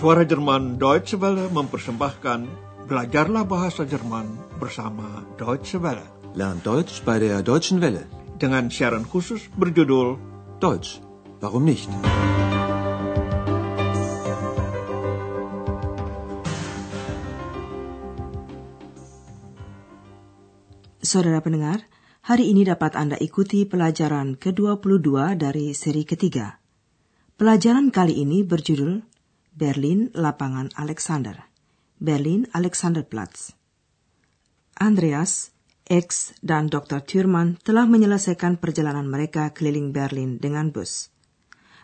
Suara Jerman Deutsche Welle mempersembahkan Belajarlah Bahasa Jerman bersama Deutsche Welle. Lernt Deutsch bei der Deutschen Welle. Dengan siaran khusus berjudul Deutsch, warum nicht? Saudara pendengar, hari ini dapat Anda ikuti pelajaran ke-22 dari seri ketiga. Pelajaran kali ini berjudul Berlin Lapangan Alexander. Berlin Alexanderplatz. Andreas, X, dan Dr. Thurman telah menyelesaikan perjalanan mereka keliling Berlin dengan bus.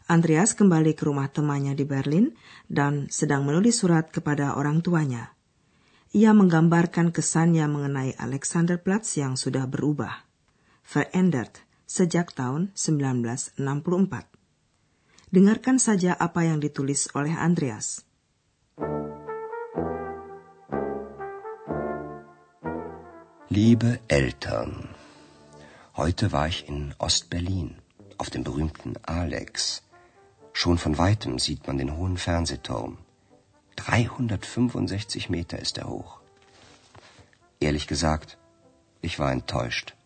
Andreas kembali ke rumah temannya di Berlin dan sedang menulis surat kepada orang tuanya ia menggambarkan kesannya mengenai Alexanderplatz yang sudah berubah, verändert, sejak tahun 1964. Dengarkan saja apa yang ditulis oleh Andreas. Liebe Eltern, heute war ich in Ostberlin, auf dem berühmten Alex. Schon von weitem sieht man den hohen Fernsehturm. 365 Meter ist er hoch. Ehrlich gesagt, ich war enttäuscht.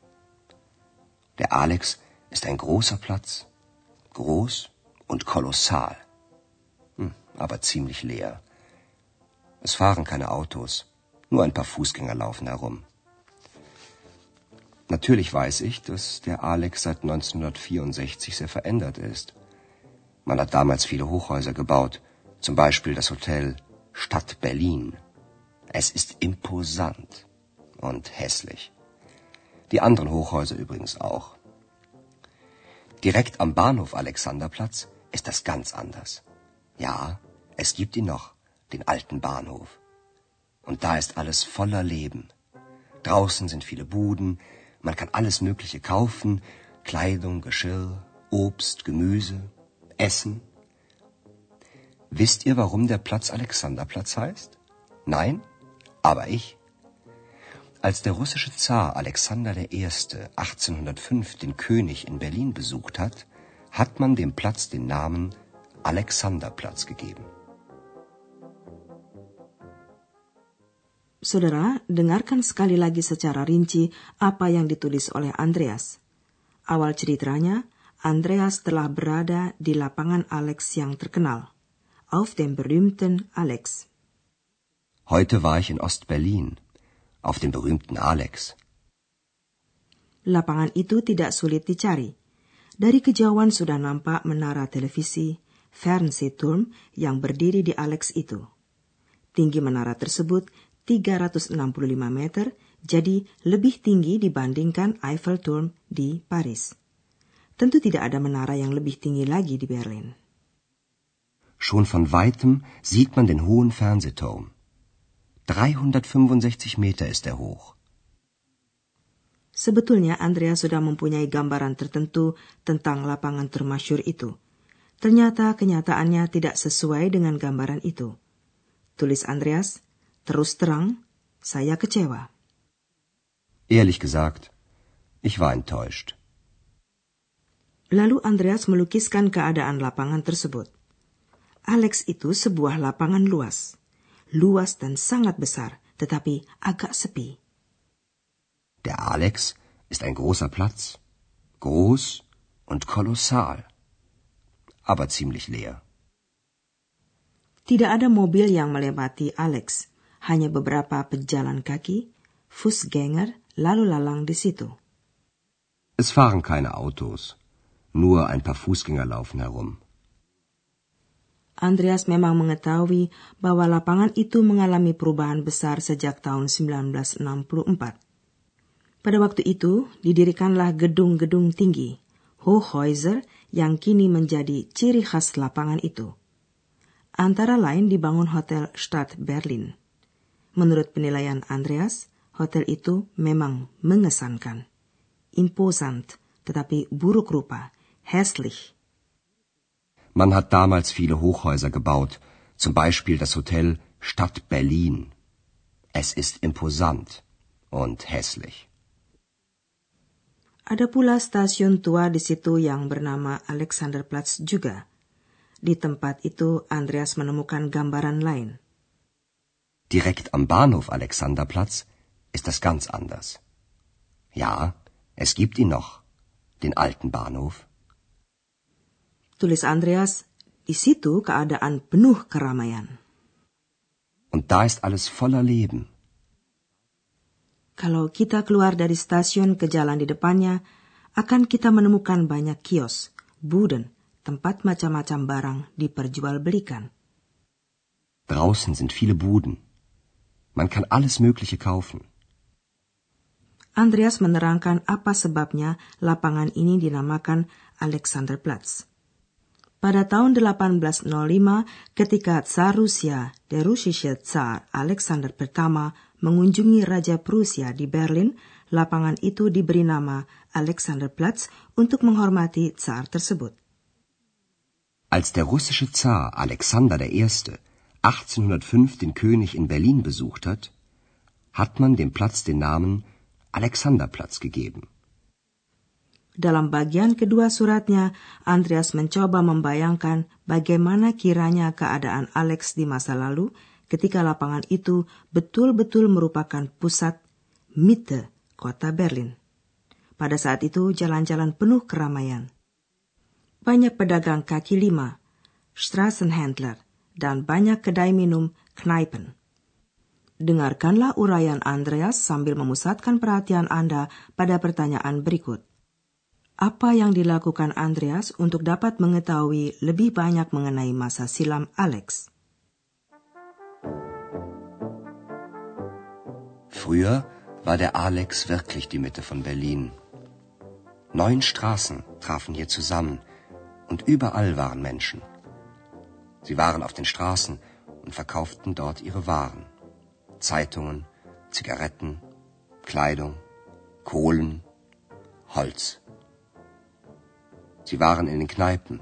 Der Alex ist ein großer Platz, groß und kolossal, hm, aber ziemlich leer. Es fahren keine Autos, nur ein paar Fußgänger laufen herum. Natürlich weiß ich, dass der Alex seit 1964 sehr verändert ist. Man hat damals viele Hochhäuser gebaut, zum Beispiel das Hotel Stadt Berlin. Es ist imposant und hässlich. Die anderen Hochhäuser übrigens auch. Direkt am Bahnhof Alexanderplatz ist das ganz anders. Ja, es gibt ihn noch, den alten Bahnhof. Und da ist alles voller Leben. Draußen sind viele Buden, man kann alles Mögliche kaufen, Kleidung, Geschirr, Obst, Gemüse, Essen. Wisst ihr, warum der Platz Alexanderplatz heißt? Nein? Aber ich. Als der russische Zar Alexander I. 1805 den König in Berlin besucht hat, hat man dem Platz den Namen Alexanderplatz gegeben. Saudara, dengarkan sekali lagi secara rinci apa yang ditulis oleh Andreas. Awal ceritanya, Andreas telah berada di lapangan Alex yang terkenal auf dem berühmten Alex. Heute war ich in Ost-Berlin, auf dem berühmten Alex. Lapangan itu tidak sulit dicari. Dari kejauhan sudah nampak menara televisi, Fernsehturm yang berdiri di Alex itu. Tinggi menara tersebut 365 meter, jadi lebih tinggi dibandingkan Eiffelturm di Paris. Tentu tidak ada menara yang lebih tinggi lagi di Berlin. Schon von weitem sieht man den hohen Fernsehturm. 365 Meter ist er hoch. Sebetulnya Andrea sudah mempunyai gambaran tertentu tentang lapangan termasyur itu. Ternyata kenyataannya tidak sesuai dengan gambaran itu. Tulis Andreas, terus terang, saya kecewa. Ehrlich gesagt, ich war enttäuscht. Lalu Andreas melukiskan keadaan lapangan tersebut. Alex itu sebuah lapangan luas. Luas dan sangat besar, tetapi agak sepi. Der Alex ist ein großer Platz. Groß und kolossal. Aber ziemlich leer. Tidak ada mobil yang melewati Alex. Hanya beberapa pejalan kaki, Fußgänger, lalu lalang di situ. Es fahren keine Autos. Nur ein paar Fußgänger laufen herum. Andreas memang mengetahui bahwa lapangan itu mengalami perubahan besar sejak tahun 1964. Pada waktu itu, didirikanlah gedung-gedung tinggi, Hochhäuser, yang kini menjadi ciri khas lapangan itu. Antara lain dibangun Hotel Stadt Berlin. Menurut penilaian Andreas, hotel itu memang mengesankan. Imposant, tetapi buruk rupa, hässlich, man hat damals viele Hochhäuser gebaut, zum Beispiel das Hotel Stadt Berlin. Es ist imposant und hässlich. Ada pula stasiun tua di situ yang bernama Alexanderplatz juga. Di tempat itu Andreas menemukan gambaran lain. Direkt am Bahnhof Alexanderplatz ist das ganz anders. Ja, es gibt ihn noch, den alten Bahnhof. Tulis Andreas, di situ keadaan penuh keramaian. Und da ist alles voller Leben. Kalau kita keluar dari stasiun ke jalan di depannya, akan kita menemukan banyak kios, buden, tempat macam-macam barang diperjualbelikan. Draußen sind viele Buden. Man kann alles Mögliche kaufen. Andreas menerangkan apa sebabnya lapangan ini dinamakan Alexanderplatz. Pada tahun 1805, ketika Tsar Rusia, der russische Tsar Alexander pertama mengunjungi Raja Prusia di Berlin, lapangan itu diberi nama Alexanderplatz untuk menghormati Tsar tersebut. Als der russische Zar Alexander I. 1805 den König in Berlin besucht hat, hat man dem Platz den Namen Alexanderplatz gegeben. Dalam bagian kedua suratnya, Andreas mencoba membayangkan bagaimana kiranya keadaan Alex di masa lalu ketika lapangan itu betul-betul merupakan pusat Mitte, kota Berlin. Pada saat itu jalan-jalan penuh keramaian. Banyak pedagang kaki lima, Straßenhändler, dan banyak kedai minum, Kneipen. Dengarkanlah uraian Andreas sambil memusatkan perhatian Anda pada pertanyaan berikut apa yang dilakukan Andreas untuk dapat mengetahui lebih banyak mengenai masa silam Alex. Früher war der Alex wirklich die Mitte von Berlin. Neun Straßen trafen hier zusammen und überall waren Menschen. Sie waren auf den Straßen und verkauften dort ihre Waren. Zeitungen, Zigaretten, Kleidung, Kohlen, Holz. Sie waren in den Kneipen,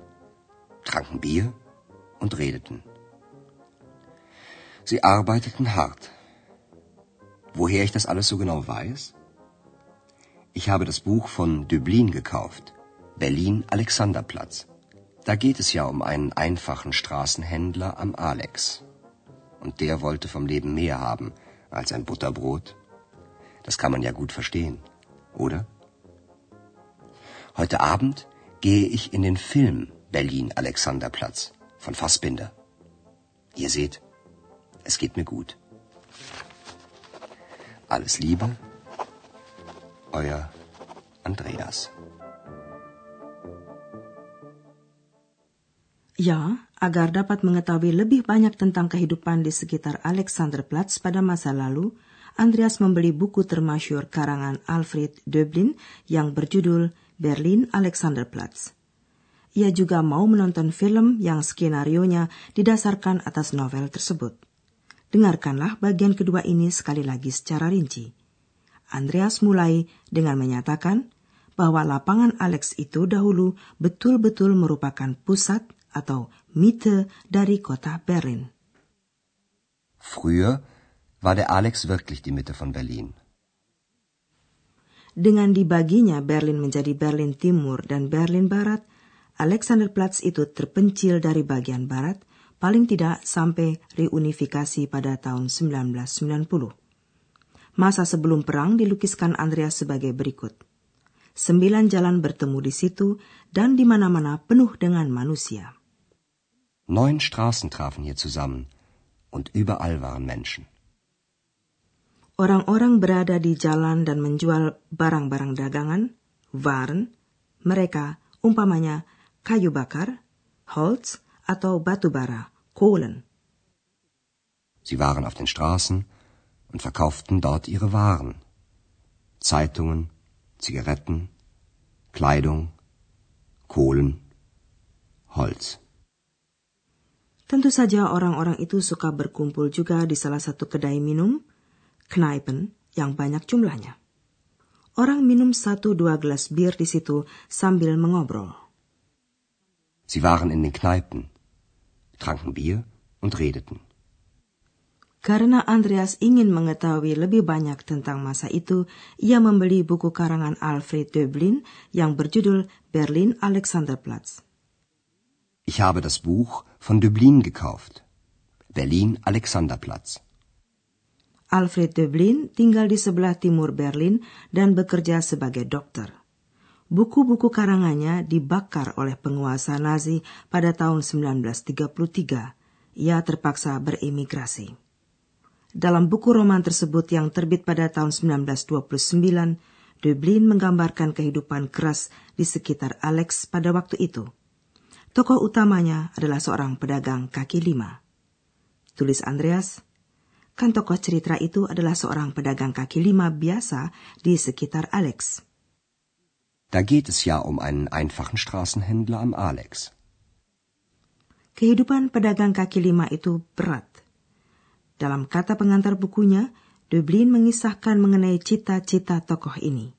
tranken Bier und redeten. Sie arbeiteten hart. Woher ich das alles so genau weiß? Ich habe das Buch von Döblin gekauft, Berlin Alexanderplatz. Da geht es ja um einen einfachen Straßenhändler am Alex. Und der wollte vom Leben mehr haben als ein Butterbrot. Das kann man ja gut verstehen, oder? Heute Abend gehe ich in den Film Berlin Alexanderplatz von Fassbinder. Ihr seht, es geht mir gut. Alles Liebe, euer Andreas. Ya, agar dapat mengetahui lebih banyak tentang kehidupan di sekitar Alexanderplatz pada masa lalu, Andreas membeli buku termasyur karangan Alfred Döblin yang berjudul Berlin Alexanderplatz. Ia juga mau menonton film yang skenarionya didasarkan atas novel tersebut. Dengarkanlah bagian kedua ini sekali lagi secara rinci. Andreas mulai dengan menyatakan bahwa lapangan Alex itu dahulu betul-betul merupakan pusat atau Mitte dari kota Berlin. Früher war der Alex wirklich die Mitte von Berlin. Dengan dibaginya Berlin menjadi Berlin Timur dan Berlin Barat, Alexanderplatz itu terpencil dari bagian barat, paling tidak sampai reunifikasi pada tahun 1990. Masa sebelum perang dilukiskan Andreas sebagai berikut. Sembilan jalan bertemu di situ dan di mana-mana penuh dengan manusia. Neun Straßen trafen hier zusammen und überall waren Menschen. Orang-orang berada di jalan dan menjual barang-barang dagangan, waren, mereka umpamanya kayu bakar, Holz atau batu bara, Kohlen. Sie waren auf den Straßen und verkauften dort ihre Waren. Zeitungen, Zigaretten, Kleidung, Kohlen, Holz. Tentu saja orang-orang itu suka berkumpul juga di salah satu kedai minum, Kneipen yang banyak jumlahnya. Orang minum satu dua gelas bir di situ sambil mengobrol. Sie waren in den Kneipen, tranken Bier und redeten. Karena Andreas ingin mengetahui lebih banyak tentang masa itu, ia membeli buku karangan Alfred Döblin yang berjudul Berlin Alexanderplatz. Ich habe das Buch von Dublin gekauft. Berlin Alexanderplatz. Alfred Döblin tinggal di sebelah timur Berlin dan bekerja sebagai dokter. Buku-buku karangannya dibakar oleh penguasa Nazi pada tahun 1933. Ia terpaksa beremigrasi. Dalam buku roman tersebut yang terbit pada tahun 1929, Döblin menggambarkan kehidupan keras di sekitar Alex pada waktu itu. Tokoh utamanya adalah seorang pedagang kaki lima. Tulis Andreas, Kan tokoh cerita itu adalah seorang pedagang kaki lima biasa di sekitar Alex. Da geht es ja um einen einfachen Straßenhändler am Alex. Kehidupan pedagang kaki lima itu berat. Dalam kata pengantar bukunya, Dublin mengisahkan mengenai cita-cita tokoh ini.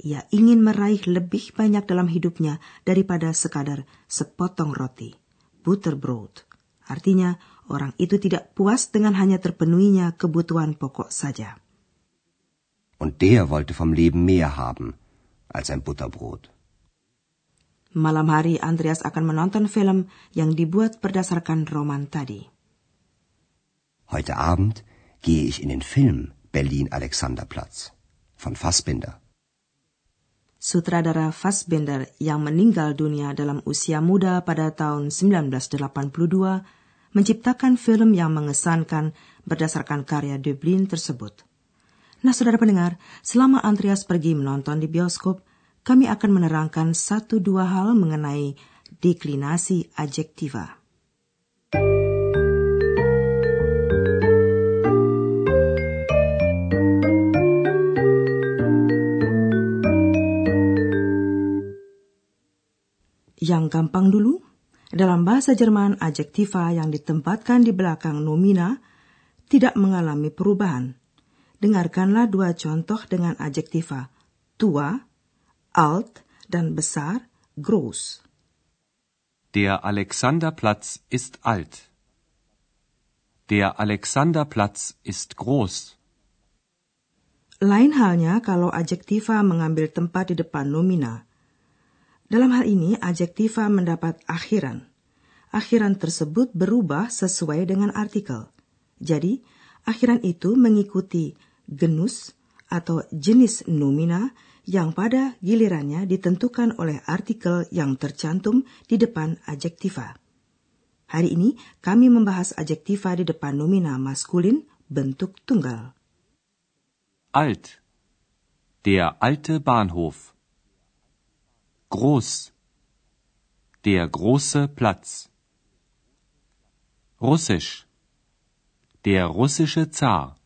Ia ingin meraih lebih banyak dalam hidupnya daripada sekadar sepotong roti, butterbrot. Artinya, orang itu tidak puas dengan hanya terpenuhinya kebutuhan pokok saja. Und der wollte vom Leben mehr haben als ein Butterbrot. Malam hari Andreas akan menonton film yang dibuat berdasarkan roman tadi. Heute Abend gehe ich in den Film Berlin Alexanderplatz von Fassbinder. Sutradara Fassbinder yang meninggal dunia dalam usia muda pada tahun 1982 menciptakan film yang mengesankan berdasarkan karya Dublin tersebut. Nah, saudara pendengar, selama Andreas pergi menonton di bioskop, kami akan menerangkan satu dua hal mengenai deklinasi adjektiva. Yang gampang dulu, dalam bahasa Jerman, adjektiva yang ditempatkan di belakang nomina tidak mengalami perubahan. Dengarkanlah dua contoh dengan adjektiva tua, alt, dan besar, groß. Der Alexanderplatz ist alt. Der Alexanderplatz ist groß. Lain halnya kalau adjektiva mengambil tempat di depan nomina. Dalam hal ini, adjektiva mendapat akhiran. Akhiran tersebut berubah sesuai dengan artikel. Jadi, akhiran itu mengikuti genus atau jenis nomina yang pada gilirannya ditentukan oleh artikel yang tercantum di depan adjektiva. Hari ini kami membahas adjektiva di depan nomina maskulin bentuk tunggal. Alt. Der alte Bahnhof. Groß. Der große Platz. Russisch. Der russische Zar.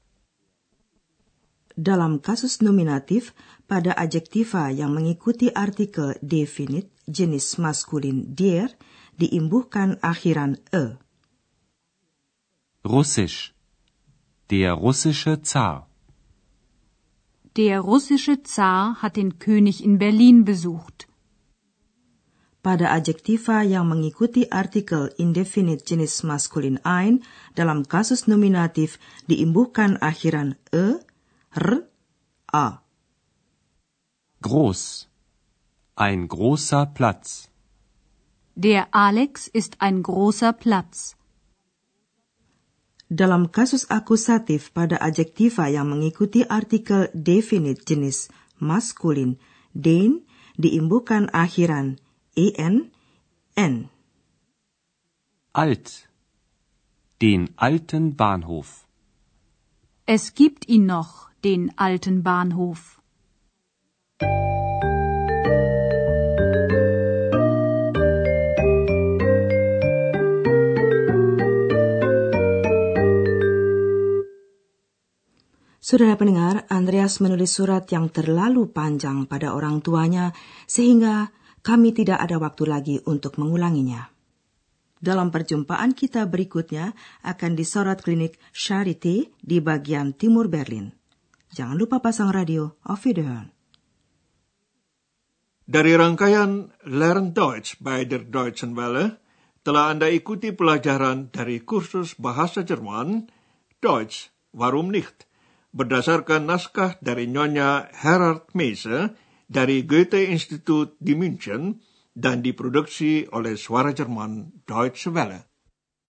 Dalam kasus nominatif, pada adjektiva yang mengikuti artikel definit jenis maskulin der diimbuhkan akhiran e. Russisch. Der russische Zar. Der russische Zar hat den König in Berlin besucht. pada adjektiva yang mengikuti artikel indefinite jenis maskulin ein dalam kasus nominatif diimbuhkan akhiran e, r, a. Groß. Ein großer Platz. Der Alex ist ein großer Platz. Dalam kasus akusatif pada adjektiva yang mengikuti artikel definite jenis maskulin, den diimbuhkan akhiran en, n. Alt. Den alten Bahnhof. Es gibt ihn noch, den alten Bahnhof. Saudara pendengar, Andreas menulis surat yang terlalu panjang pada orang tuanya sehingga kami tidak ada waktu lagi untuk mengulanginya. Dalam perjumpaan kita berikutnya akan disorot klinik Charité di bagian timur Berlin. Jangan lupa pasang radio Auf Wiederhören. Dari rangkaian Learn Deutsch by der Deutschen Welle, telah Anda ikuti pelajaran dari kursus bahasa Jerman, Deutsch, Warum nicht? Berdasarkan naskah dari Nyonya Herard Meise dari Goethe Institut di München dan diproduksi oleh Suara Jerman Deutsche Welle.